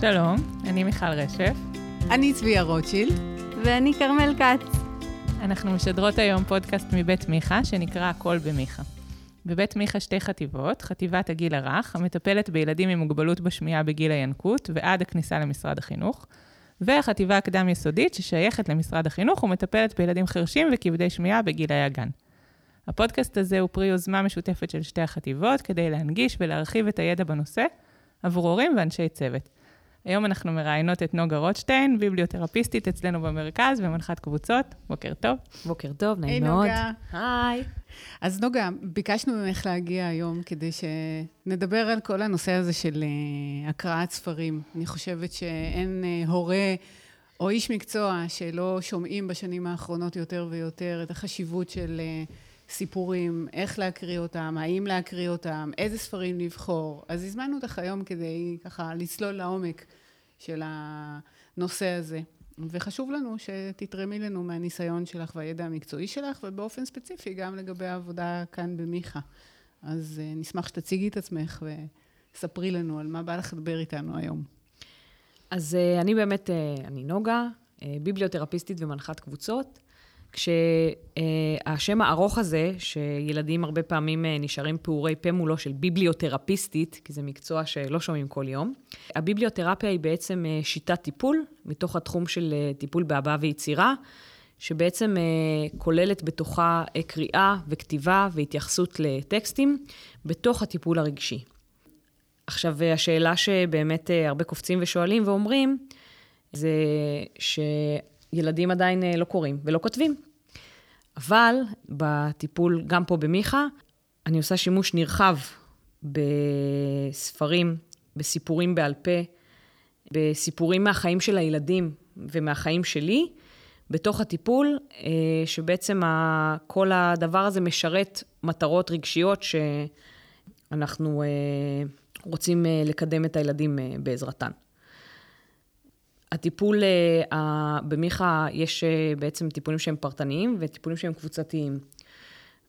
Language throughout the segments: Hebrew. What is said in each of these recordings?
שלום, אני מיכל רשף. אני צביה רוטשילד. ואני כרמל כץ. אנחנו משדרות היום פודקאסט מבית מיכה, שנקרא הכל במיכה. בבית מיכה שתי חטיבות, חטיבת הגיל הרך, המטפלת בילדים עם מוגבלות בשמיעה בגיל הינקות ועד הכניסה למשרד החינוך, והחטיבה הקדם-יסודית, ששייכת למשרד החינוך ומטפלת בילדים חרשים וכבדי שמיעה בגילי הגן. הפודקאסט הזה הוא פרי יוזמה משותפת של שתי החטיבות, כדי להנגיש ולהרחיב את הידע בנושא עבור הורים ואנשי צוות. היום אנחנו מראיינות את נוגה רוטשטיין, ביבליותרפיסטית אצלנו במרכז ומנחת קבוצות. בוקר טוב. בוקר טוב, נעים היי, מאוד. נוגה. היי. אז נוגה, ביקשנו ממך להגיע היום כדי שנדבר על כל הנושא הזה של uh, הקראת ספרים. אני חושבת שאין uh, הורה או איש מקצוע שלא שומעים בשנים האחרונות יותר ויותר את החשיבות של uh, סיפורים, איך להקריא אותם, האם להקריא אותם, איזה ספרים לבחור. אז הזמנו אותך היום כדי ככה לצלול לעומק של הנושא הזה. וחשוב לנו שתתרמי לנו מהניסיון שלך והידע המקצועי שלך, ובאופן ספציפי גם לגבי העבודה כאן במיכה. אז uh, נשמח שתציגי את עצמך וספרי לנו על מה בא לך לדבר איתנו היום. אז uh, אני באמת, uh, אני נוגה, ביבליותרפיסטית ומנחת קבוצות, כשהשם uh, הארוך הזה, שילדים הרבה פעמים uh, נשארים פעורי פה מולו של ביבליותרפיסטית, כי זה מקצוע שלא שומעים כל יום, הביבליותרפיה היא בעצם uh, שיטת טיפול, מתוך התחום של טיפול בהבעה ויצירה, שבעצם כוללת בתוכה קריאה וכתיבה והתייחסות לטקסטים, בתוך הטיפול הרגשי. עכשיו, השאלה שבאמת הרבה קופצים ושואלים ואומרים, זה שילדים עדיין לא קוראים ולא כותבים. אבל בטיפול, גם פה במיכה, אני עושה שימוש נרחב בספרים, בסיפורים בעל פה, בסיפורים מהחיים של הילדים ומהחיים שלי, בתוך הטיפול, שבעצם כל הדבר הזה משרת מטרות רגשיות שאנחנו רוצים לקדם את הילדים בעזרתן. הטיפול במיכה, יש בעצם טיפולים שהם פרטניים וטיפולים שהם קבוצתיים.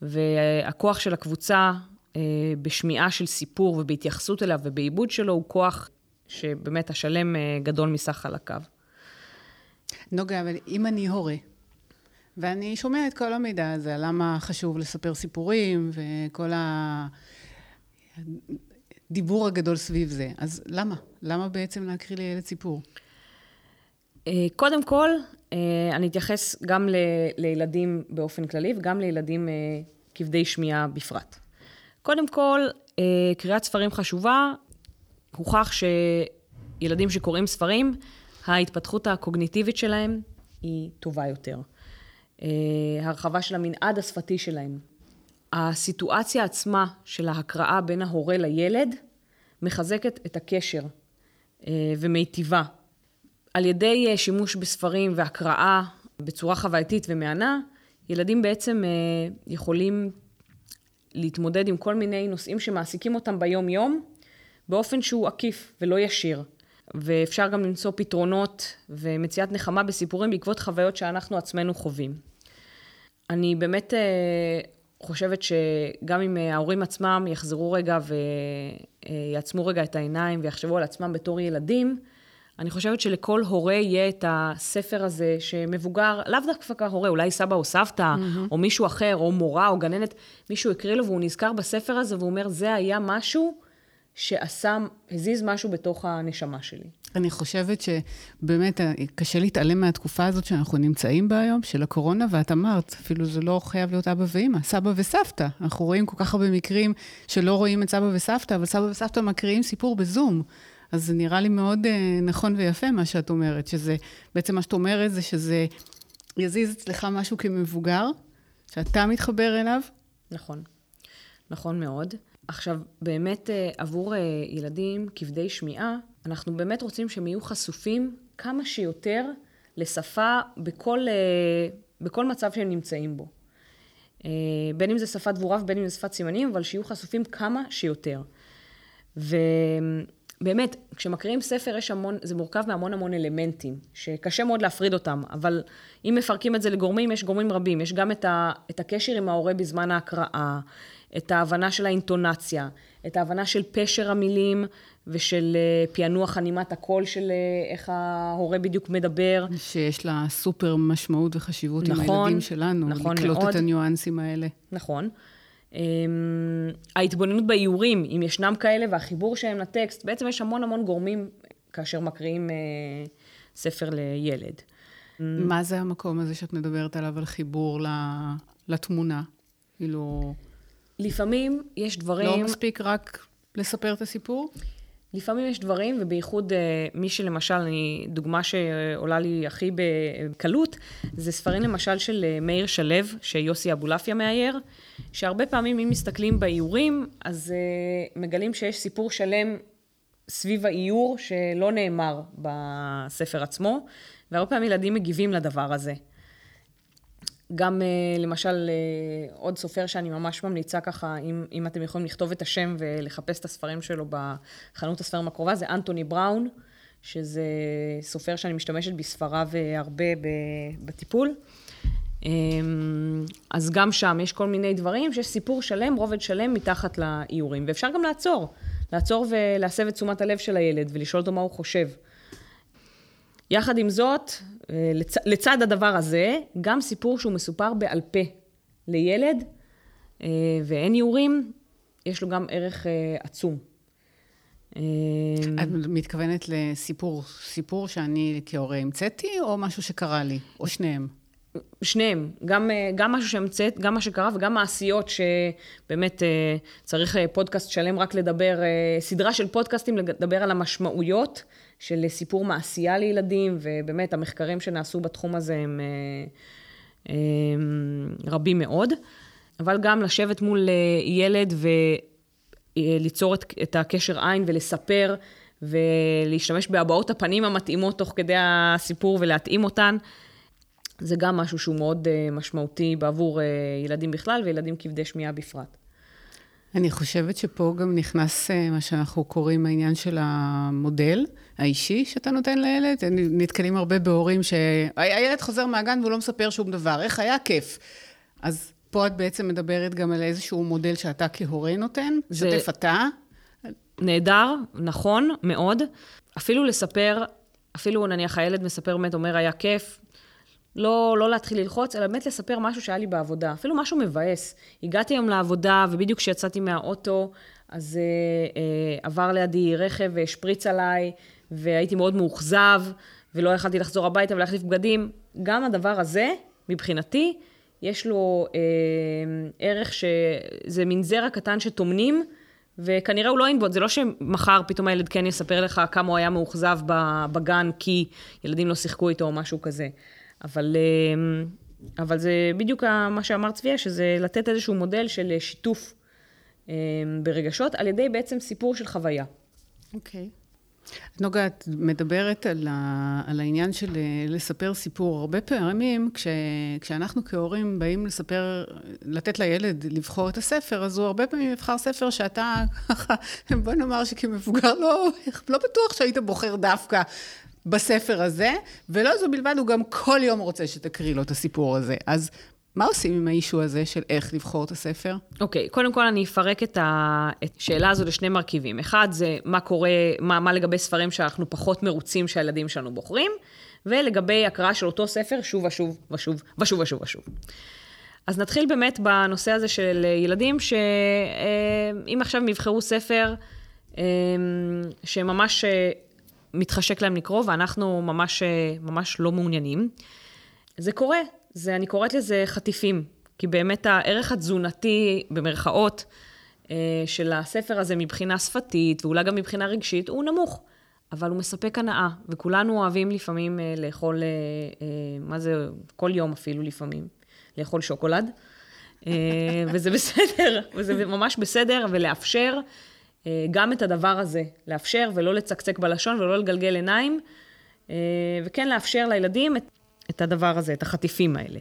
והכוח של הקבוצה בשמיעה של סיפור ובהתייחסות אליו ובעיבוד שלו הוא כוח שבאמת השלם גדול מסך חלקיו. נוגה, אבל אם אני הורה, ואני שומע את כל המידע הזה, למה חשוב לספר סיפורים וכל ה... הדיבור הגדול סביב זה. אז למה? למה בעצם להקריא לילד סיפור? קודם כל, אני אתייחס גם ל- לילדים באופן כללי וגם לילדים כבדי שמיעה בפרט. קודם כל, קריאת ספרים חשובה, הוכח שילדים שקוראים ספרים, ההתפתחות הקוגניטיבית שלהם היא טובה יותר. הרחבה של המנעד השפתי שלהם. הסיטואציה עצמה של ההקראה בין ההורה לילד מחזקת את הקשר ומיטיבה. על ידי שימוש בספרים והקראה בצורה חווייתית ומהנה, ילדים בעצם יכולים להתמודד עם כל מיני נושאים שמעסיקים אותם ביום-יום, באופן שהוא עקיף ולא ישיר. ואפשר גם למצוא פתרונות ומציאת נחמה בסיפורים בעקבות חוויות שאנחנו עצמנו חווים. אני באמת חושבת שגם אם ההורים עצמם יחזרו רגע ויעצמו רגע את העיניים ויחשבו על עצמם בתור ילדים, אני חושבת שלכל הורה יהיה את הספר הזה שמבוגר, לאו דווקא הורה, אולי סבא או סבתא, mm-hmm. או מישהו אחר, או מורה או גננת, מישהו הקריא לו והוא נזכר בספר הזה והוא אומר, זה היה משהו שעשה, הזיז משהו בתוך הנשמה שלי. אני חושבת שבאמת קשה להתעלם מהתקופה הזאת שאנחנו נמצאים בה היום, של הקורונה, ואת אמרת, אפילו זה לא חייב להיות אבא ואמא, סבא וסבתא. אנחנו רואים כל כך הרבה מקרים שלא רואים את סבא וסבתא, אבל סבא וסבתא מקריאים סיפור בזום. אז זה נראה לי מאוד uh, נכון ויפה מה שאת אומרת, שזה, בעצם מה שאת אומרת זה שזה יזיז אצלך משהו כמבוגר, שאתה מתחבר אליו. נכון, נכון מאוד. עכשיו, באמת עבור ילדים כבדי שמיעה, אנחנו באמת רוצים שהם יהיו חשופים כמה שיותר לשפה בכל, בכל מצב שהם נמצאים בו. בין אם זה שפת דבורה ובין אם זה שפת סימנים, אבל שיהיו חשופים כמה שיותר. ובאמת, כשמקריאים ספר יש המון, זה מורכב מהמון המון אלמנטים, שקשה מאוד להפריד אותם, אבל אם מפרקים את זה לגורמים, יש גורמים רבים. יש גם את, ה, את הקשר עם ההורה בזמן ההקראה, את ההבנה של האינטונציה, את ההבנה של פשר המילים ושל אה, פענוח חנימת הקול של אה, איך ההורה בדיוק מדבר. שיש לה סופר משמעות וחשיבות נכון, עם הילדים שלנו. נכון לקלוט מאוד. את הניואנסים האלה. נכון. אמ, ההתבוננות באיורים, אם ישנם כאלה, והחיבור שלהם לטקסט, בעצם יש המון המון גורמים כאשר מקריאים אה, ספר לילד. מה זה המקום הזה שאת מדברת עליו, על חיבור לתמונה? כאילו, לפעמים יש דברים... לא מספיק רק לספר את הסיפור? לפעמים יש דברים, ובייחוד אה, מי שלמשל, אני, דוגמה שעולה לי הכי בקלות, זה ספרים למשל של אה, מאיר שלו, שיוסי אבולעפיה מאייר, שהרבה פעמים אם מסתכלים באיורים, אז אה, מגלים שיש סיפור שלם סביב האיור שלא נאמר בספר עצמו, והרבה פעמים ילדים מגיבים לדבר הזה. גם אה, למשל, אה, עוד סופר שאני ממש ממליצה ככה, אם, אם אתם יכולים לכתוב את השם ולחפש את הספרים שלו בחנות הספרים הקרובה, זה אנטוני בראון, שזה סופר שאני משתמשת בספריו אה, הרבה בטיפול. אמ, אז גם שם יש כל מיני דברים שיש סיפור שלם, רובד שלם מתחת לאיורים, ואפשר גם לעצור, לעצור ולהסב את תשומת הלב של הילד ולשאול אותו מה הוא חושב. יחד עם זאת, לצ... לצד הדבר הזה, גם סיפור שהוא מסופר בעל פה לילד, אה, ואין איורים, יש לו גם ערך אה, עצום. אה, את מתכוונת לסיפור, סיפור שאני כהורה המצאתי, או משהו שקרה לי? או שניהם? שניהם, גם, אה, גם משהו שהמצאת, גם מה שקרה וגם מעשיות שבאמת אה, צריך אה, פודקאסט שלם רק לדבר, אה, סדרה של פודקאסטים לדבר על המשמעויות של סיפור מעשייה לילדים, ובאמת המחקרים שנעשו בתחום הזה הם אה, אה, רבים מאוד. אבל גם לשבת מול אה, ילד וליצור את, את הקשר עין ולספר ולהשתמש בהבעות הפנים המתאימות תוך כדי הסיפור ולהתאים אותן. זה גם משהו שהוא מאוד משמעותי בעבור ילדים בכלל וילדים כבדי שמיעה בפרט. אני חושבת שפה גם נכנס אה, מה שאנחנו קוראים העניין של המודל האישי שאתה נותן לילד. נתקלים הרבה בהורים שהילד חוזר מהגן והוא לא מספר שום דבר, איך היה כיף. אז פה את בעצם מדברת גם על איזשהו מודל שאתה כהורה נותן, זה- שתף אתה. נהדר, נכון, מאוד. אפילו לספר, אפילו נניח הילד מספר באמת, אומר היה כיף, לא, לא להתחיל ללחוץ, אלא באמת לספר משהו שהיה לי בעבודה, אפילו משהו מבאס. הגעתי היום לעבודה, ובדיוק כשיצאתי מהאוטו, אז אה, אה, עבר לידי רכב והשפריץ עליי, והייתי מאוד מאוכזב, ולא יכלתי לחזור הביתה ולהחליף בגדים. גם הדבר הזה, מבחינתי, יש לו אה, ערך שזה מין זרע קטן שטומנים, וכנראה הוא לא ינבוט, זה לא שמחר פתאום הילד כן יספר לך כמה הוא היה מאוכזב בגן כי ילדים לא שיחקו איתו או משהו כזה. אבל, אה, אבל זה בדיוק מה שאמר צביה, שזה לתת איזשהו מודל של שיתוף אה, ברגשות על ידי בעצם סיפור של חוויה. אוקיי. נוגה, את מדברת על, ה, על העניין של אה, לספר סיפור. הרבה פעמים, כש, כשאנחנו כהורים באים לספר, לתת לילד לבחור את הספר, אז הוא הרבה פעמים יבחר ספר שאתה ככה, בוא נאמר שכמבוגר לא, לא בטוח שהיית בוחר דווקא בספר הזה, ולא זו בלבד, הוא גם כל יום רוצה שתקריא לו את הסיפור הזה. אז מה עושים עם האישו הזה של איך לבחור את הספר? אוקיי, okay, קודם כל אני אפרק את השאלה הזו לשני מרכיבים. אחד זה מה קורה, מה, מה לגבי ספרים שאנחנו פחות מרוצים שהילדים שלנו בוחרים, ולגבי הקראה של אותו ספר שוב ושוב ושוב ושוב ושוב ושוב. אז נתחיל באמת בנושא הזה של ילדים, שאם עכשיו הם יבחרו ספר אה, שממש אה, מתחשק להם לקרוא, ואנחנו ממש, אה, ממש לא מעוניינים, זה קורה, זה, אני קוראת לזה חטיפים, כי באמת הערך התזונתי, במרכאות, אה, של הספר הזה מבחינה שפתית, ואולי גם מבחינה רגשית, הוא נמוך, אבל הוא מספק הנאה, וכולנו אוהבים לפעמים אה, לאכול, מה זה, כל יום אפילו לפעמים, לאכול שוקולד, וזה בסדר, וזה ממש בסדר, ולאפשר גם את הדבר הזה, לאפשר ולא לצקצק בלשון ולא לגלגל עיניים, אה, וכן לאפשר לילדים את, את הדבר הזה, את החטיפים האלה.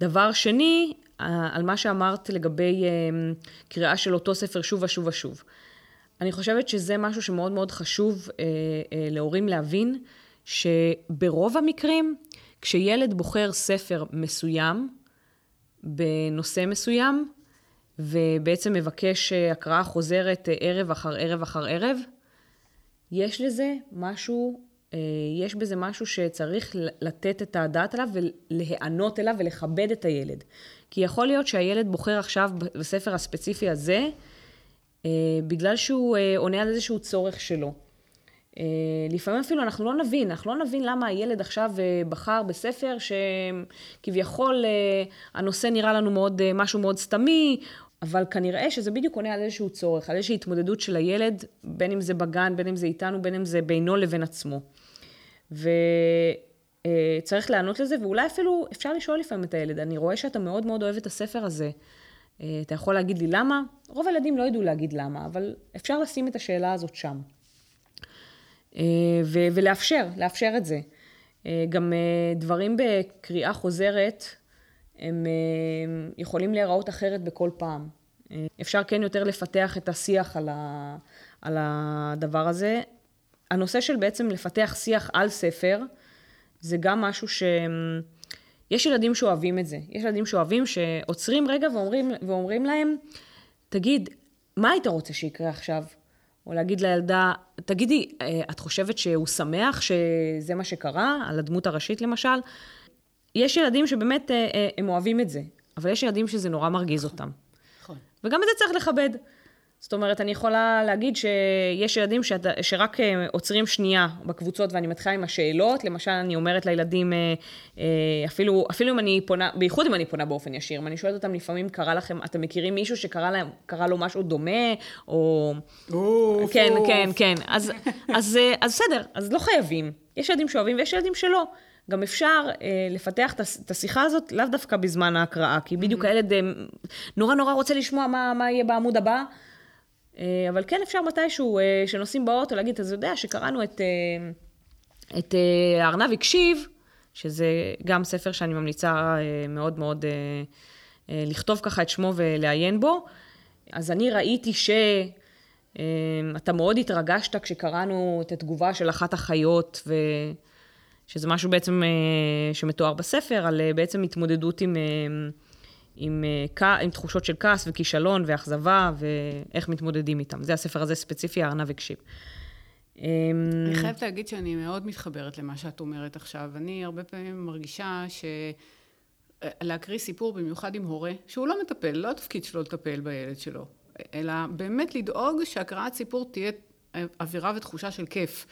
דבר שני, אה, על מה שאמרת לגבי אה, קריאה של אותו ספר שוב ושוב ושוב. אני חושבת שזה משהו שמאוד מאוד חשוב אה, אה, להורים להבין, שברוב המקרים, כשילד בוחר ספר מסוים, בנושא מסוים, ובעצם מבקש אה, הקראה חוזרת אה, ערב אחר ערב אחר ערב, יש לזה משהו, אה, יש בזה משהו שצריך לתת את הדעת עליו ולהיענות אליו ולכבד את הילד. כי יכול להיות שהילד בוחר עכשיו בספר הספציפי הזה, בגלל שהוא עונה על איזשהו צורך שלו. לפעמים אפילו אנחנו לא נבין, אנחנו לא נבין למה הילד עכשיו בחר בספר שכביכול הנושא נראה לנו מאוד, משהו מאוד סתמי, אבל כנראה שזה בדיוק עונה על איזשהו צורך, על איזושהי התמודדות של הילד, בין אם זה בגן, בין אם זה איתנו, בין אם זה בינו לבין עצמו. וצריך לענות לזה, ואולי אפילו אפשר לשאול לפעמים את הילד, אני רואה שאתה מאוד מאוד אוהב את הספר הזה, אה, אתה יכול להגיד לי למה? רוב הילדים לא ידעו להגיד למה, אבל אפשר לשים את השאלה הזאת שם. אה, ו- ולאפשר, לאפשר את זה. אה, גם דברים בקריאה חוזרת, הם יכולים להיראות אחרת בכל פעם. אפשר כן יותר לפתח את השיח על, ה, על הדבר הזה. הנושא של בעצם לפתח שיח על ספר, זה גם משהו ש... יש ילדים שאוהבים את זה. יש ילדים שאוהבים שעוצרים רגע ואומרים, ואומרים להם, תגיד, מה היית רוצה שיקרה עכשיו? או להגיד לילדה, תגידי, אה, את חושבת שהוא שמח שזה מה שקרה, על הדמות הראשית למשל? יש ילדים שבאמת אה, אה, הם אוהבים את זה, אבל יש ילדים שזה נורא מרגיז אותם. נכון. וגם את זה צריך לכבד. זאת אומרת, אני יכולה להגיד שיש ילדים שאת, שרק אה, עוצרים שנייה בקבוצות ואני מתחילה עם השאלות. למשל, אני אומרת לילדים, אפילו, אפילו אם אני פונה, בייחוד אם אני פונה באופן ישיר, אם אני שואלת אותם לפעמים, קרה לכם, אתם מכירים מישהו שקרה להם, לו משהו דומה, או... אוף, כן, אוף. כן, כן. אז, אז, אז בסדר, אז לא חייבים. יש ילדים שאוהבים ויש ילדים שלא. גם אפשר אה, לפתח את השיחה הזאת לאו דווקא בזמן ההקראה, כי בדיוק mm-hmm. הילד אה, נורא נורא רוצה לשמוע מה, מה יהיה בעמוד הבא, אה, אבל כן אפשר מתישהו, אה, שנוסעים באוטו, להגיד, אתה יודע שקראנו את, אה, את אה, הארנב הקשיב, שזה גם ספר שאני ממליצה אה, מאוד מאוד אה, אה, לכתוב ככה את שמו ולעיין בו. אז אני ראיתי ש... אה, אתה מאוד התרגשת כשקראנו את התגובה של אחת החיות, ו... שזה משהו בעצם אה, שמתואר בספר, על אה, בעצם התמודדות עם, אה, עם, עם תחושות של כעס וכישלון ואכזבה, ואיך מתמודדים איתם. זה הספר הזה ספציפי, הארנב הקשיב. אני חייבת להגיד שאני מאוד מתחברת למה שאת אומרת עכשיו. אני הרבה פעמים מרגישה ש... להקריא סיפור, במיוחד עם הורה, שהוא לא מטפל, לא התפקיד שלו לטפל בילד שלו, אלא באמת לדאוג שהקראת סיפור תהיה אווירה ותחושה של כיף.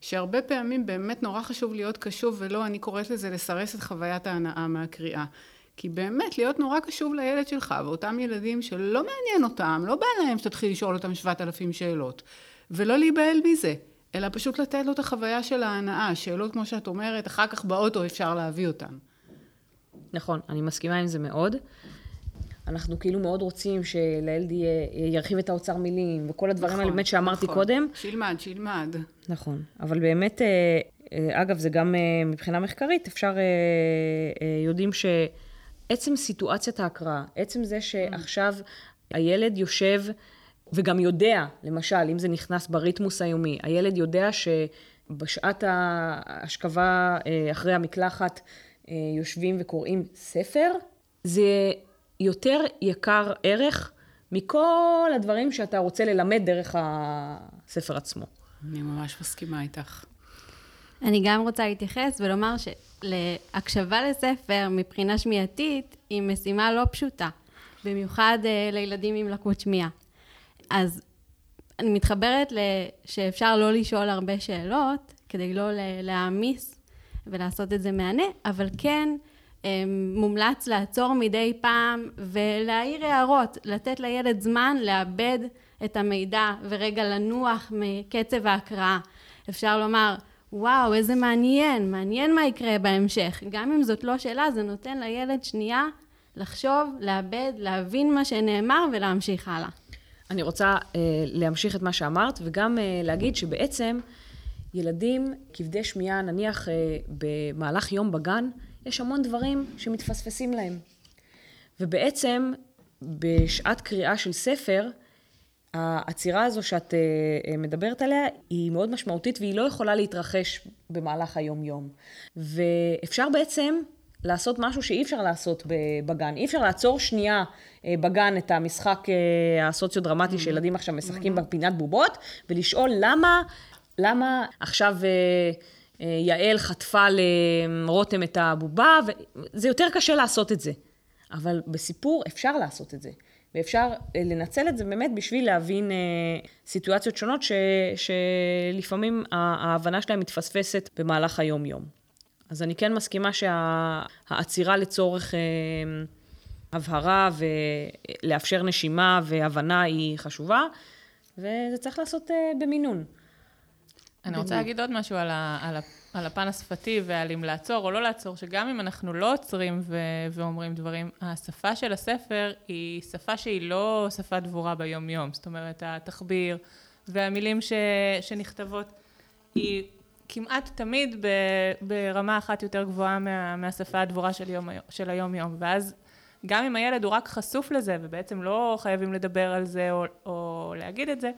שהרבה פעמים באמת נורא חשוב להיות קשוב, ולא, אני קוראת לזה לסרס את חוויית ההנאה מהקריאה. כי באמת, להיות נורא קשוב לילד שלך, ואותם ילדים שלא מעניין אותם, לא בא להם שתתחיל לשאול אותם שבעת אלפים שאלות, ולא להיבהל מזה, אלא פשוט לתת לו את החוויה של ההנאה, שאלות כמו שאת אומרת, אחר כך באוטו אפשר להביא אותן. נכון, אני מסכימה עם זה מאוד. אנחנו כאילו מאוד רוצים שלילד ירחיב את האוצר מילים, וכל הדברים נכון, האלה באמת שאמרתי נכון. קודם. שילמד, שילמד. נכון, אבל באמת, אה, אה, אגב, זה גם אה, מבחינה מחקרית, אפשר, יודעים שעצם סיטואציית ההקראה, עצם זה שעכשיו הילד יושב וגם יודע, למשל, אם זה נכנס בריתמוס היומי, הילד יודע שבשעת ההשכבה אחרי המקלחת יושבים וקוראים ספר, זה יותר יקר ערך מכל הדברים שאתה רוצה ללמד דרך הספר עצמו. אני ממש מסכימה איתך. אני גם רוצה להתייחס ולומר שהקשבה לספר מבחינה שמיעתית היא משימה לא פשוטה, במיוחד uh, לילדים עם לקות שמיעה. אז אני מתחברת שאפשר לא לשאול הרבה שאלות, כדי לא להעמיס ולעשות את זה מהנה, אבל כן אמ, מומלץ לעצור מדי פעם ולהעיר הערות, לתת לילד זמן לעבד את המידע ורגע לנוח מקצב ההקראה. אפשר לומר, וואו, איזה מעניין, מעניין מה יקרה בהמשך. גם אם זאת לא שאלה, זה נותן לילד שנייה לחשוב, לעבד, להבין מה שנאמר ולהמשיך הלאה. אני רוצה אה, להמשיך את מה שאמרת, וגם אה, להגיד שבעצם ילדים כבדי שמיעה, נניח אה, במהלך יום בגן, יש המון דברים שמתפספסים להם. ובעצם, בשעת קריאה של ספר, העצירה הזו שאת אה, אה, מדברת עליה היא מאוד משמעותית והיא לא יכולה להתרחש במהלך היום-יום. ואפשר בעצם לעשות משהו שאי אפשר לעשות בגן. אי אפשר לעצור שנייה אה, בגן את המשחק הסוציו-דרמטי mm-hmm. שילדים עכשיו משחקים mm-hmm. בפינת בובות, ולשאול למה למה עכשיו יעל חטפה לרותם את הבובה, זה יותר קשה לעשות את זה. אבל בסיפור אפשר לעשות את זה. ואפשר לנצל את זה באמת בשביל להבין אה, סיטואציות שונות ש, שלפעמים ההבנה שלהם מתפספסת במהלך היום-יום. אז אני כן מסכימה שהעצירה לצורך אה, הבהרה ולאפשר נשימה והבנה היא חשובה, וזה צריך לעשות אה, במינון. אני רוצה להגיד עוד משהו על, ה, על, על הפן השפתי ועל אם לעצור או לא לעצור, שגם אם אנחנו לא עוצרים ו, ואומרים דברים, השפה של הספר היא שפה שהיא לא שפה דבורה ביום-יום. זאת אומרת, התחביר והמילים ש, שנכתבות, היא כמעט תמיד ב, ברמה אחת יותר גבוהה מה, מהשפה הדבורה של, יום, של היום-יום. ואז גם אם הילד הוא רק חשוף לזה, ובעצם לא חייבים לדבר על זה או, או להגיד את זה,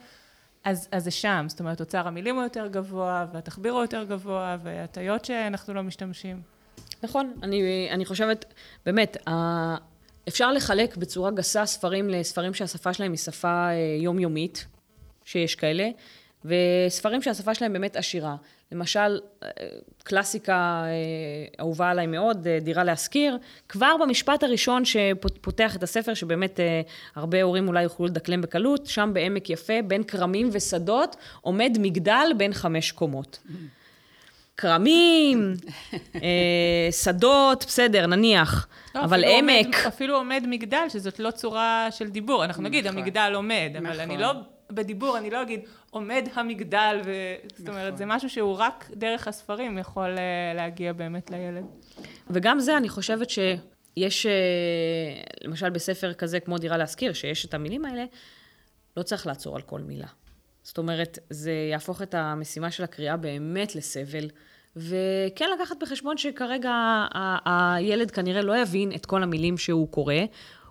אז, אז זה שם, זאת אומרת, אוצר המילים הוא יותר גבוה, והתחביר הוא יותר גבוה, והטיות שאנחנו לא משתמשים. נכון, אני, אני חושבת, באמת, אפשר לחלק בצורה גסה ספרים לספרים שהשפה שלהם היא שפה אה, יומיומית, שיש כאלה, וספרים שהשפה שלהם באמת עשירה. למשל, אה, קלאסיקה אה, אהובה עליי מאוד, אה, דירה להשכיר, כבר במשפט הראשון שפותח את הספר, שבאמת הרבה הורים אולי יוכלו לדקלם בקלות, שם בעמק יפה, בין כרמים ושדות, עומד מגדל בין חמש קומות. כרמים, שדות, בסדר, נניח, לא, אבל עמק... עומד, אפילו עומד מגדל, שזאת לא צורה של דיבור. אנחנו נגיד, נכון. המגדל עומד, נכון. אבל אני לא בדיבור אני לא אגיד עומד המגדל, ו... נכון. זאת אומרת, זה משהו שהוא רק דרך הספרים יכול אה, להגיע באמת לילד. וגם זה, אני חושבת שיש, אה, למשל בספר כזה כמו דירה להשכיר, שיש את המילים האלה, לא צריך לעצור על כל מילה. זאת אומרת, זה יהפוך את המשימה של הקריאה באמת לסבל. וכן לקחת בחשבון שכרגע הילד כנראה לא יבין את כל המילים שהוא קורא,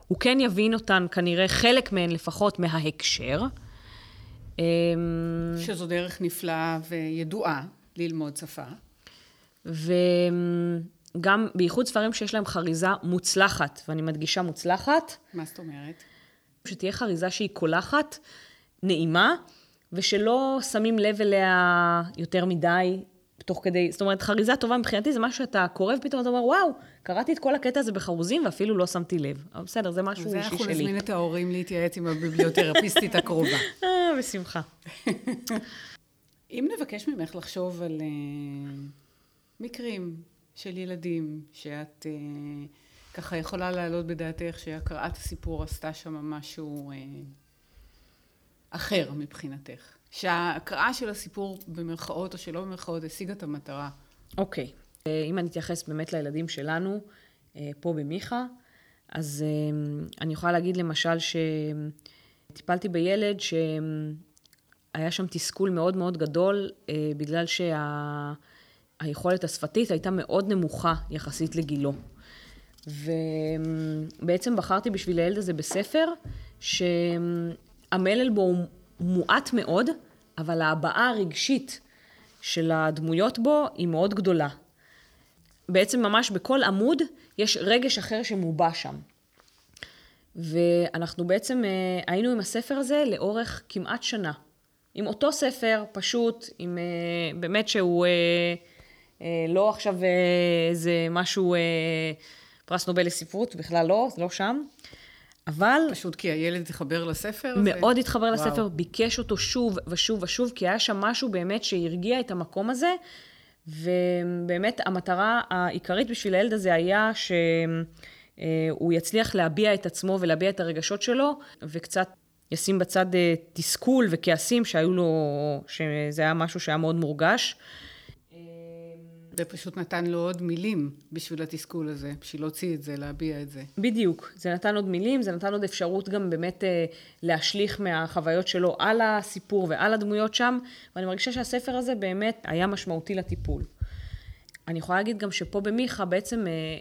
הוא כן יבין אותן, כנראה חלק מהן לפחות מההקשר. אמ, שזו דרך נפלאה וידועה ללמוד שפה. וגם בייחוד ספרים שיש להם חריזה מוצלחת, ואני מדגישה מוצלחת. מה זאת אומרת? שתהיה חריזה שהיא קולחת, נעימה, ושלא שמים לב אליה יותר מדי, תוך כדי, זאת אומרת, חריזה טובה מבחינתי זה משהו שאתה קורא ופתאום אתה אומר, וואו, קראתי את כל הקטע הזה בחרוזים ואפילו לא שמתי לב. אבל בסדר, זה משהו אישי שלי. אנחנו נזמין את ההורים להתייעץ עם הביבליותרפיסטית הקרובה. אה, בשמחה. אם נבקש ממך לחשוב על uh, מקרים של ילדים שאת uh, ככה יכולה להעלות בדעתך שהקראת הסיפור עשתה שם משהו uh, אחר מבחינתך. שההקראה של הסיפור במרכאות או שלא במרכאות השיגה את המטרה. אוקיי. Okay. אם אני אתייחס באמת לילדים שלנו, פה במיכה, אז אני יכולה להגיד למשל שטיפלתי בילד שהיה שם תסכול מאוד מאוד גדול, בגלל שהיכולת שה... השפתית הייתה מאוד נמוכה יחסית לגילו. ובעצם בחרתי בשביל הילד הזה בספר, שהמלל בו הוא מועט מאוד, אבל ההבעה הרגשית של הדמויות בו היא מאוד גדולה. בעצם ממש בכל עמוד יש רגש אחר שמובע שם. ואנחנו בעצם אה, היינו עם הספר הזה לאורך כמעט שנה. עם אותו ספר, פשוט, עם אה, באמת שהוא אה, לא עכשיו איזה משהו, פרס נובל לספרות, בכלל לא, זה לא שם. אבל... פשוט כי הילד התחבר לספר? מאוד התחבר וואו. לספר, ביקש אותו שוב ושוב ושוב, כי היה שם משהו באמת שהרגיע את המקום הזה, ובאמת המטרה העיקרית בשביל הילד הזה היה שהוא יצליח להביע את עצמו ולהביע את הרגשות שלו, וקצת ישים בצד אה, תסכול וכעסים שהיו לו, שזה היה משהו שהיה מאוד מורגש. זה פשוט נתן לו עוד מילים בשביל התסכול הזה, בשביל להוציא את זה, להביע את זה. בדיוק. זה נתן עוד מילים, זה נתן עוד אפשרות גם באמת אה, להשליך מהחוויות שלו על הסיפור ועל הדמויות שם, ואני מרגישה שהספר הזה באמת היה משמעותי לטיפול. אני יכולה להגיד גם שפה במיכה בעצם, אה,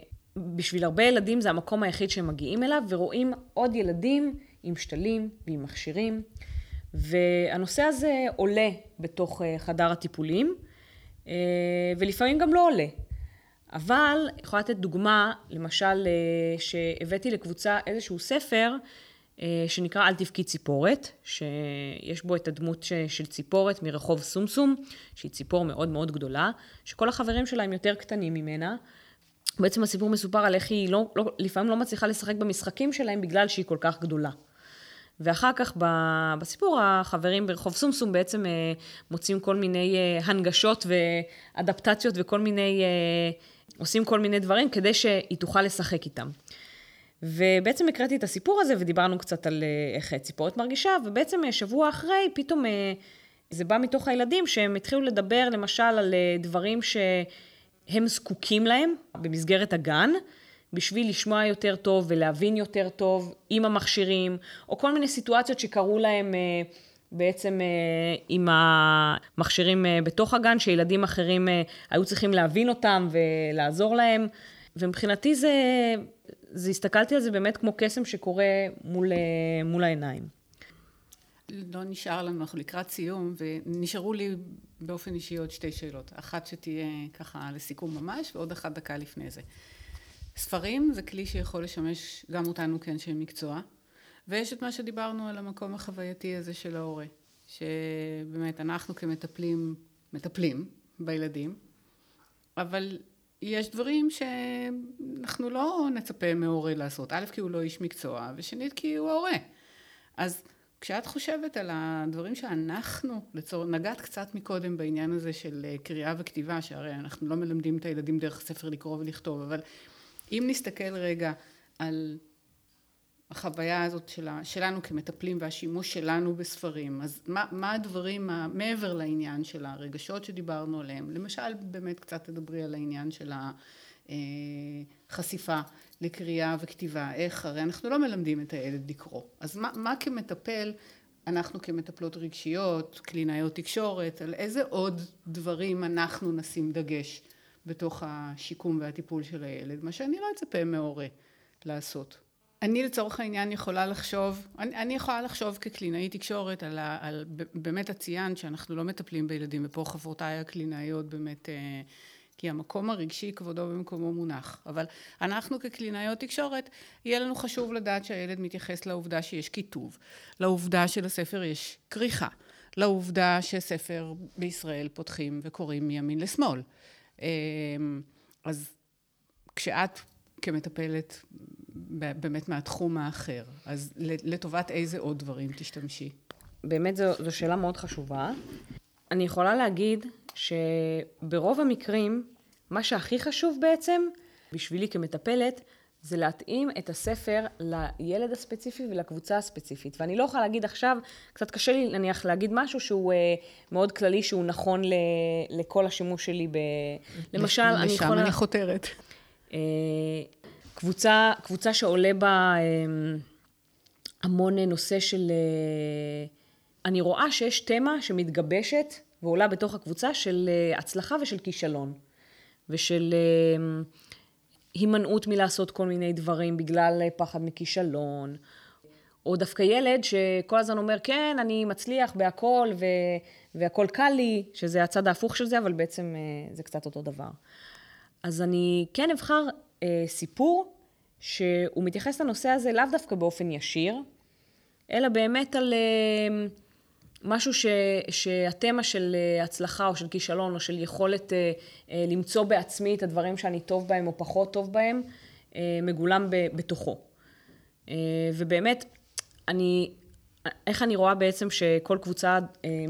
בשביל הרבה ילדים זה המקום היחיד שהם מגיעים אליו, ורואים עוד ילדים עם שתלים ועם מכשירים. והנושא הזה עולה בתוך אה, חדר הטיפולים. אה, ולפעמים גם לא עולה. אבל, יכולה לתת דוגמה, למשל, אה, שהבאתי לקבוצה איזשהו ספר אה, שנקרא אל תבכי ציפורת, שיש בו את הדמות של ציפורת מרחוב סומסום, שהיא ציפור מאוד מאוד גדולה, שכל החברים שלה הם יותר קטנים ממנה. בעצם הסיפור מסופר על איך היא לא, לא, לפעמים לא מצליחה לשחק במשחקים שלהם בגלל שהיא כל כך גדולה. ואחר כך בסיפור החברים ברחוב סומסום בעצם אה, מוצאים כל מיני אה, הנגשות ואדפטציות וכל מיני, עושים כל מיני דברים כדי שהיא תוכל לשחק איתם. ובעצם הקראתי את הסיפור הזה ודיברנו קצת על אה, איך ציפורת מרגישה, ובעצם אה, שבוע אחרי פתאום אה, זה בא מתוך הילדים שהם התחילו לדבר למשל על דברים שהם זקוקים להם במסגרת הגן. בשביל לשמוע יותר טוב ולהבין יותר טוב עם המכשירים, או כל מיני סיטואציות שקרו להם בעצם עם המכשירים בתוך הגן, שילדים אחרים היו צריכים להבין אותם ולעזור להם. ומבחינתי זה, זה, הסתכלתי על זה באמת כמו קסם שקורה מול, אה, מול העיניים. לא נשאר לנו, אנחנו לקראת סיום, ונשארו לי באופן אישי עוד שתי שאלות. אחת שתהיה ככה לסיכום ממש, ועוד אחת דקה לפני זה. ספרים זה כלי שיכול לשמש גם אותנו כאנשי מקצוע, ויש את מה שדיברנו על המקום החווייתי הזה של ההורה, שבאמת אנחנו כמטפלים, מטפלים בילדים, אבל יש דברים שאנחנו לא נצפה מהורה לעשות. א', כי הוא לא איש מקצוע, ושנית, כי הוא ההורה. אז כשאת חושבת על הדברים שאנחנו, לצור... נגעת קצת מקודם בעניין הזה של אה, קריאה וכתיבה, שהרי אנחנו לא מלמדים את הילדים דרך הספר לקרוא ולכתוב, אבל אם נסתכל רגע על החוויה הזאת שלה, שלנו כמטפלים והשימוש שלנו בספרים, אז מה, מה הדברים מעבר לעניין של הרגשות שדיברנו עליהם, למשל באמת קצת תדברי על העניין של החשיפה לקריאה וכתיבה, איך, הרי אנחנו לא מלמדים את הילד לקרוא, אז מה, מה כמטפל אנחנו כמטפלות רגשיות, קלינאיות תקשורת, על איזה עוד דברים אנחנו נשים דגש בתוך השיקום והטיפול של הילד, מה שאני לא אצפה מהורה לעשות. אני לצורך העניין יכולה לחשוב, אני, אני יכולה לחשוב כקלינאית תקשורת על, ה, על באמת ציינת שאנחנו לא מטפלים בילדים ופה חברותיי הקלינאיות באמת אה, כי המקום הרגשי כבודו במקומו מונח אבל אנחנו כקלינאיות תקשורת יהיה לנו חשוב לדעת שהילד מתייחס לעובדה שיש כיתוב לעובדה שלספר יש כריכה לעובדה שספר בישראל פותחים וקוראים מימין לשמאל אז כשאת כמטפלת באמת מהתחום האחר. אז לטובת איזה עוד דברים תשתמשי? באמת זו, זו שאלה מאוד חשובה. אני יכולה להגיד שברוב המקרים, מה שהכי חשוב בעצם, בשבילי כמטפלת, זה להתאים את הספר לילד הספציפי ולקבוצה הספציפית. ואני לא יכולה להגיד עכשיו, קצת קשה לי נניח להגיד משהו שהוא אה, מאוד כללי, שהוא נכון ל, לכל השימוש שלי ב... למשל, אני יכולה... לשם אני חותרת. אה, קבוצה, קבוצה שעולה בה אמ, המון נושא של... אה, אני רואה שיש תמה שמתגבשת ועולה בתוך הקבוצה של אה, הצלחה ושל כישלון. ושל אמ, הימנעות מלעשות כל מיני דברים בגלל אה, פחד מכישלון. או דווקא ילד שכל הזמן אומר, כן, אני מצליח בהכל ו... והכל קל לי, שזה הצד ההפוך של זה, אבל בעצם זה קצת אותו דבר. אז אני כן אבחר אה, סיפור שהוא מתייחס לנושא הזה לאו דווקא באופן ישיר, אלא באמת על אה, משהו ש, שהתמה של אה, הצלחה או של כישלון או של יכולת אה, אה, למצוא בעצמי את הדברים שאני טוב בהם או פחות טוב בהם, מגולם ב, בתוכו. ובאמת, אני, איך אני רואה בעצם שכל קבוצה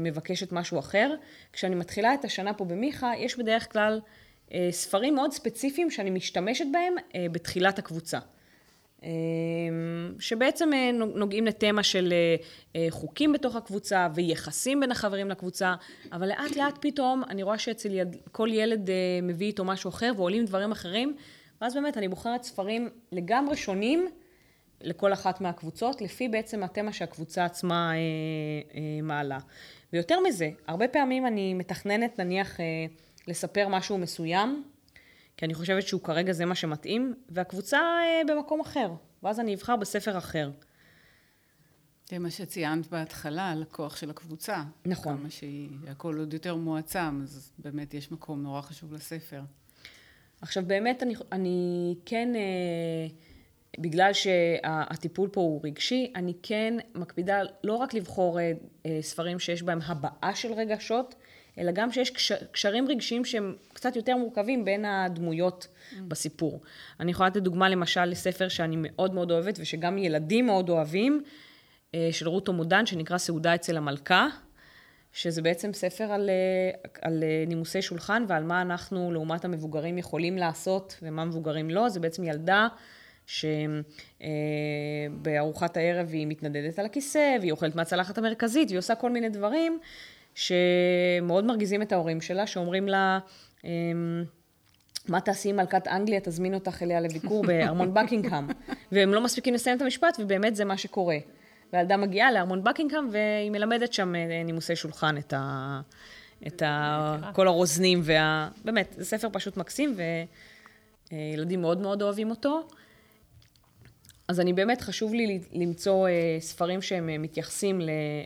מבקשת משהו אחר? כשאני מתחילה את השנה פה במיכה, יש בדרך כלל ספרים מאוד ספציפיים שאני משתמשת בהם בתחילת הקבוצה. אה, שבעצם נוגעים לתמה של חוקים בתוך הקבוצה ויחסים בין החברים לקבוצה, אבל לאט לאט פתאום אני רואה שאצל יד, כל ילד מביא איתו משהו אחר ועולים דברים אחרים, ואז באמת אני בוחרת ספרים לגמרי שונים לכל אחת מהקבוצות, לפי בעצם התמה שהקבוצה עצמה מעלה. ויותר מזה, הרבה פעמים אני מתכננת נניח לספר משהו מסוים, כי אני חושבת שהוא כרגע זה מה שמתאים, והקבוצה אה, במקום אחר, ואז אני אבחר בספר אחר. זה מה שציינת בהתחלה, על הכוח של הקבוצה. נכון. כמה שהכל עוד יותר מועצם, אז באמת יש מקום נורא חשוב לספר. עכשיו באמת אני, אני כן אה, בגלל שהטיפול פה הוא רגשי, אני כן מקפידה לא רק לבחור אה, אה, ספרים שיש בהם הבעה של רגשות, אלא גם שיש קשרים רגשיים שהם קצת יותר מורכבים בין הדמויות mm. בסיפור. אני יכולה לתת דוגמה למשל לספר שאני מאוד מאוד אוהבת ושגם ילדים מאוד אוהבים, אה, של רות עמודן, שנקרא סעודה אצל המלכה, שזה בעצם ספר על, על נימוסי שולחן ועל מה אנחנו לעומת המבוגרים יכולים לעשות ומה מבוגרים לא. זה בעצם ילדה שבארוחת הערב היא מתנדדת על הכיסא, והיא אוכלת מהצלחת המרכזית, והיא עושה כל מיני דברים שמאוד מרגיזים את ההורים שלה, שאומרים לה, אמ, מה תעשי עם מלכת אנגליה, תזמין אותך אליה לביקור בארמון בקינגהאם. והם לא מספיקים לסיים את המשפט, ובאמת זה מה שקורה. והילדה מגיעה לארמון בקינגהאם, והיא מלמדת שם אה, נימוסי שולחן את, ה... את ה... כל הרוזנים, וה... באמת, זה ספר פשוט מקסים, וילדים מאוד מאוד אוהבים אותו. אז אני באמת, חשוב לי למצוא אה, ספרים שהם אה, מתייחסים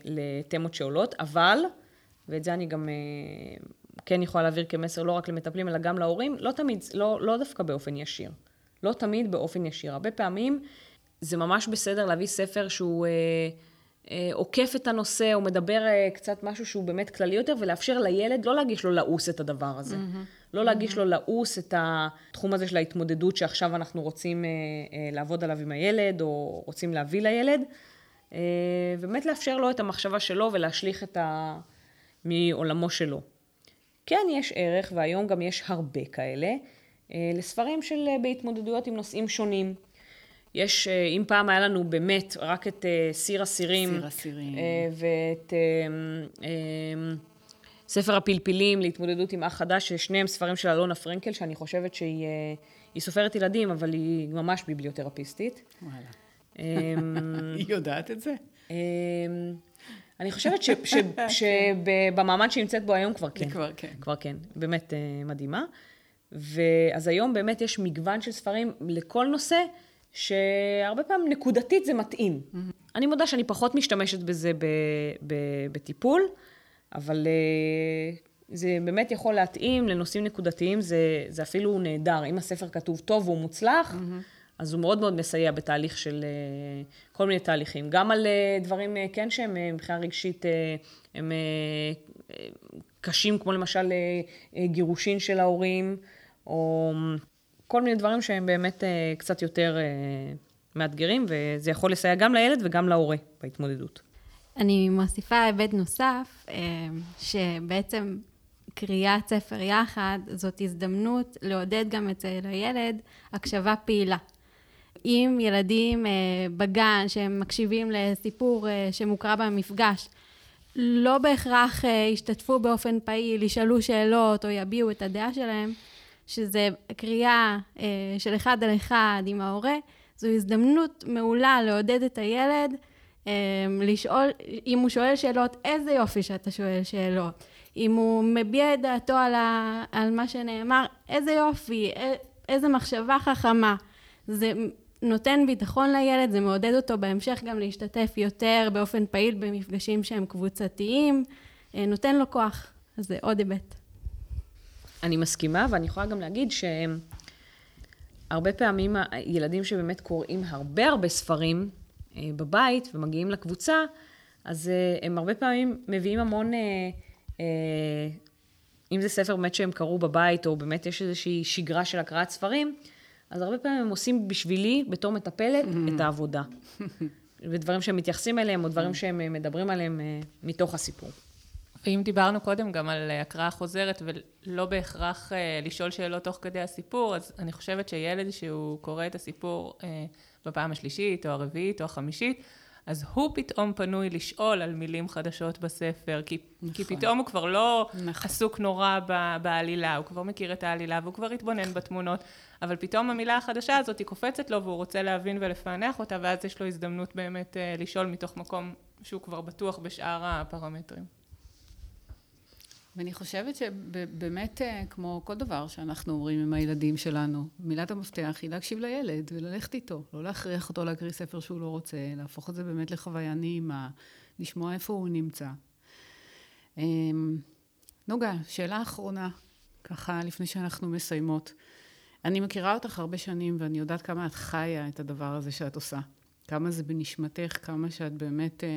לתמות שעולות, אבל, ואת זה אני גם אה, כן יכולה להעביר כמסר לא רק למטפלים, אלא גם להורים, לא תמיד, לא, לא דווקא באופן ישיר. לא תמיד באופן ישיר. הרבה פעמים זה ממש בסדר להביא ספר שהוא אה, אה, עוקף את הנושא, או מדבר אה, קצת משהו שהוא באמת כללי יותר, ולאפשר לילד לא להגיש לו לעוס את הדבר הזה. Mm-hmm. לא להגיש לו לעוס את התחום הזה של ההתמודדות שעכשיו אנחנו רוצים אה, אה, לעבוד עליו עם הילד, או רוצים להביא לילד, אה, ובאמת לאפשר לו את המחשבה שלו ולהשליך את ה... מעולמו שלו. כן, יש ערך, והיום גם יש הרבה כאלה, לספרים של בהתמודדויות עם נושאים שונים. יש, אם פעם היה לנו באמת רק את סיר אסירים, סיר אסירים. ואת... ספר הפלפילים להתמודדות עם אח חדש, ששניהם ספרים של אלונה פרנקל, שאני חושבת שהיא אה, סופרת ילדים, אבל היא ממש ביבליותרפיסטית. וואלה. אמ, היא יודעת את זה? אני חושבת שבמעמד שהיא נמצאת בו היום כבר כן. כבר כן. כבר כן, באמת אה, מדהימה. ואז היום באמת יש מגוון של ספרים לכל נושא, שהרבה פעמים נקודתית זה מתאים. אני מודה שאני פחות משתמשת בזה בטיפול. אבל אה, זה באמת יכול להתאים לנושאים נקודתיים, זה, זה אפילו נהדר. אם הספר כתוב טוב והוא מוצלח, mm-hmm. אז הוא מאוד מאוד מסייע בתהליך של אה, כל מיני תהליכים. גם על אה, דברים, כן, שהם מבחינה רגשית, הם קשים, כמו למשל גירושין של ההורים, או כל מיני דברים שהם באמת קצת יותר מאתגרים, וזה יכול לסייע גם לילד וגם להורה בהתמודדות. אני מוסיפה היבט נוסף, אה, שבעצם קריאת ספר יחד זאת הזדמנות לעודד גם אצל הילד הקשבה פעילה. אם ילדים אה, בגן שהם מקשיבים לסיפור אה, שמוקרא במפגש, לא בהכרח ישתתפו באופן פעיל, ישאלו שאלות או יביעו את הדעה שלהם, שזה קריאה של אחד על אחד עם ההורה, זו הזדמנות מעולה לעודד את הילד לשאול, אם הוא שואל שאלות, איזה יופי שאתה שואל שאלות. אם הוא מביע את דעתו על, ה, על מה שנאמר, איזה יופי, איזה מחשבה חכמה. זה נותן ביטחון לילד, זה מעודד אותו בהמשך גם להשתתף יותר באופן פעיל במפגשים שהם קבוצתיים, אה, נותן לו כוח. אז זה עוד היבט. אני מסכימה, ואני יכולה גם להגיד שהרבה פעמים ילדים שבאמת קוראים הרבה הרבה ספרים, אה, בבית ומגיעים לקבוצה, אז אה, הם הרבה פעמים מביאים המון, אם זה ספר באמת שהם קראו בבית, או באמת יש איזושהי שגרה של הקראת ספרים, אז הרבה פעמים הם עושים בשבילי, בתור מטפלת. את העבודה. ודברים שהם מתייחסים אליהם, או דברים שהם מדברים עליהם מתוך הסיפור. ואם דיברנו קודם גם על הקראה חוזרת, ולא בהכרח לשאול שאלות תוך כדי הסיפור, אז אני חושבת שילד שהוא קורא את הסיפור בפעם השלישית, או הרביעית, או החמישית, אז הוא פתאום פנוי לשאול על מילים חדשות בספר, כי, נכון. כי פתאום הוא כבר לא נכון. עסוק נורא בעלילה, הוא כבר מכיר את העלילה והוא כבר התבונן בתמונות, אבל פתאום המילה החדשה הזאת היא קופצת לו והוא רוצה להבין ולפענח אותה, ואז יש לו הזדמנות באמת אה, לשאול מתוך מקום שהוא כבר בטוח בשאר הפרמטרים. ואני חושבת שבאמת, אה, כמו כל דבר שאנחנו אומרים עם הילדים שלנו, מילת המפתח היא להקשיב לילד וללכת איתו, לא להכריח אותו להקריא ספר שהוא לא רוצה, להפוך את זה באמת לחוויה נעימה, לשמוע איפה הוא נמצא. אמ, נוגה, שאלה אחרונה, ככה לפני שאנחנו מסיימות. אני מכירה אותך הרבה שנים, ואני יודעת כמה את חיה את הדבר הזה שאת עושה. כמה זה בנשמתך, כמה שאת באמת אה,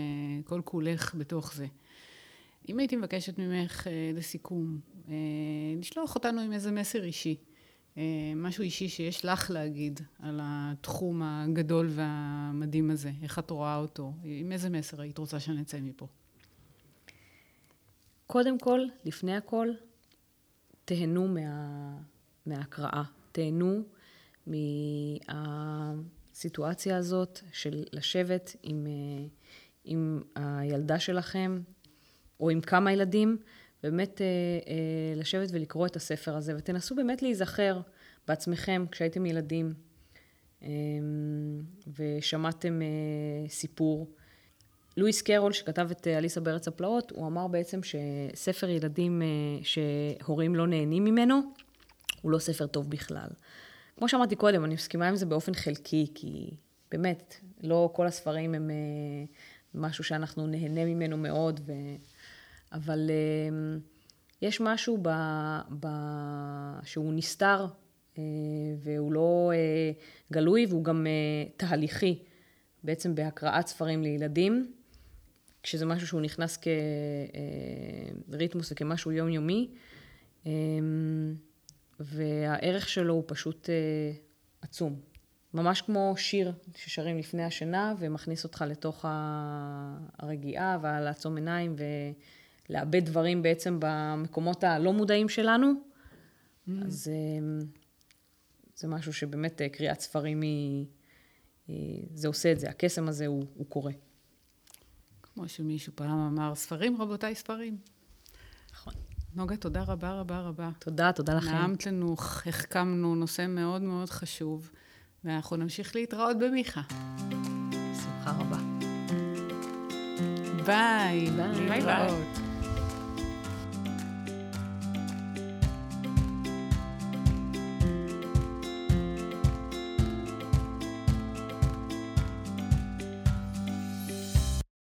כל כולך בתוך זה. אם הייתי מבקשת ממך אה, לסיכום, אה, לשלוח אותנו עם איזה מסר אישי, משהו אישי שיש לך להגיד על התחום הגדול והמדהים הזה, איך את רואה אותו, עם איזה מסר היית רוצה שנצא מפה? קודם כל, לפני הכל, תהנו מה, מההקראה, תהנו מהסיטואציה הזאת של לשבת עם, אה, עם הילדה שלכם, או עם כמה ילדים, באמת אה, אה, לשבת ולקרוא את הספר הזה, ותנסו באמת להיזכר בעצמכם כשהייתם ילדים, ושמעתם סיפור. לואיס קרול, שכתב את אליסה בארץ הפלאות, הוא אמר בעצם שספר ילדים שהורים לא נהנים ממנו, הוא לא ספר טוב בכלל. כמו שאמרתי קודם, אני מסכימה עם זה באופן חלקי, כי באמת, לא כל הספרים הם אה, משהו שאנחנו נהנה ממנו מאוד, ו... אבל אה, יש משהו ב... ב... שהוא נסתר, אה, והוא לא גלוי, והוא גם תהליכי, בעצם בהקראת ספרים לילדים, כשזה משהו שהוא נכנס כריתמוס וכמשהו יומיומי. והערך שלו הוא פשוט אה, עצום. ממש כמו שיר ששרים לפני השינה ומכניס אותך לתוך הרגיעה ולעצום עיניים ולאבד דברים בעצם במקומות הלא מודעים שלנו. Mm. אז אה, זה משהו שבאמת אה, קריאת ספרים היא, היא, זה עושה את זה, הקסם הזה הוא, הוא קורה. כמו שמישהו פעם אמר, ספרים רבותיי ספרים. נכון. נוגה, תודה רבה רבה רבה. תודה, תודה לכם. הנעמת לנו, החכמנו, נושא מאוד מאוד חשוב, ואנחנו נמשיך להתראות במיכה. בשמחה רבה. ביי. ביי. ביי.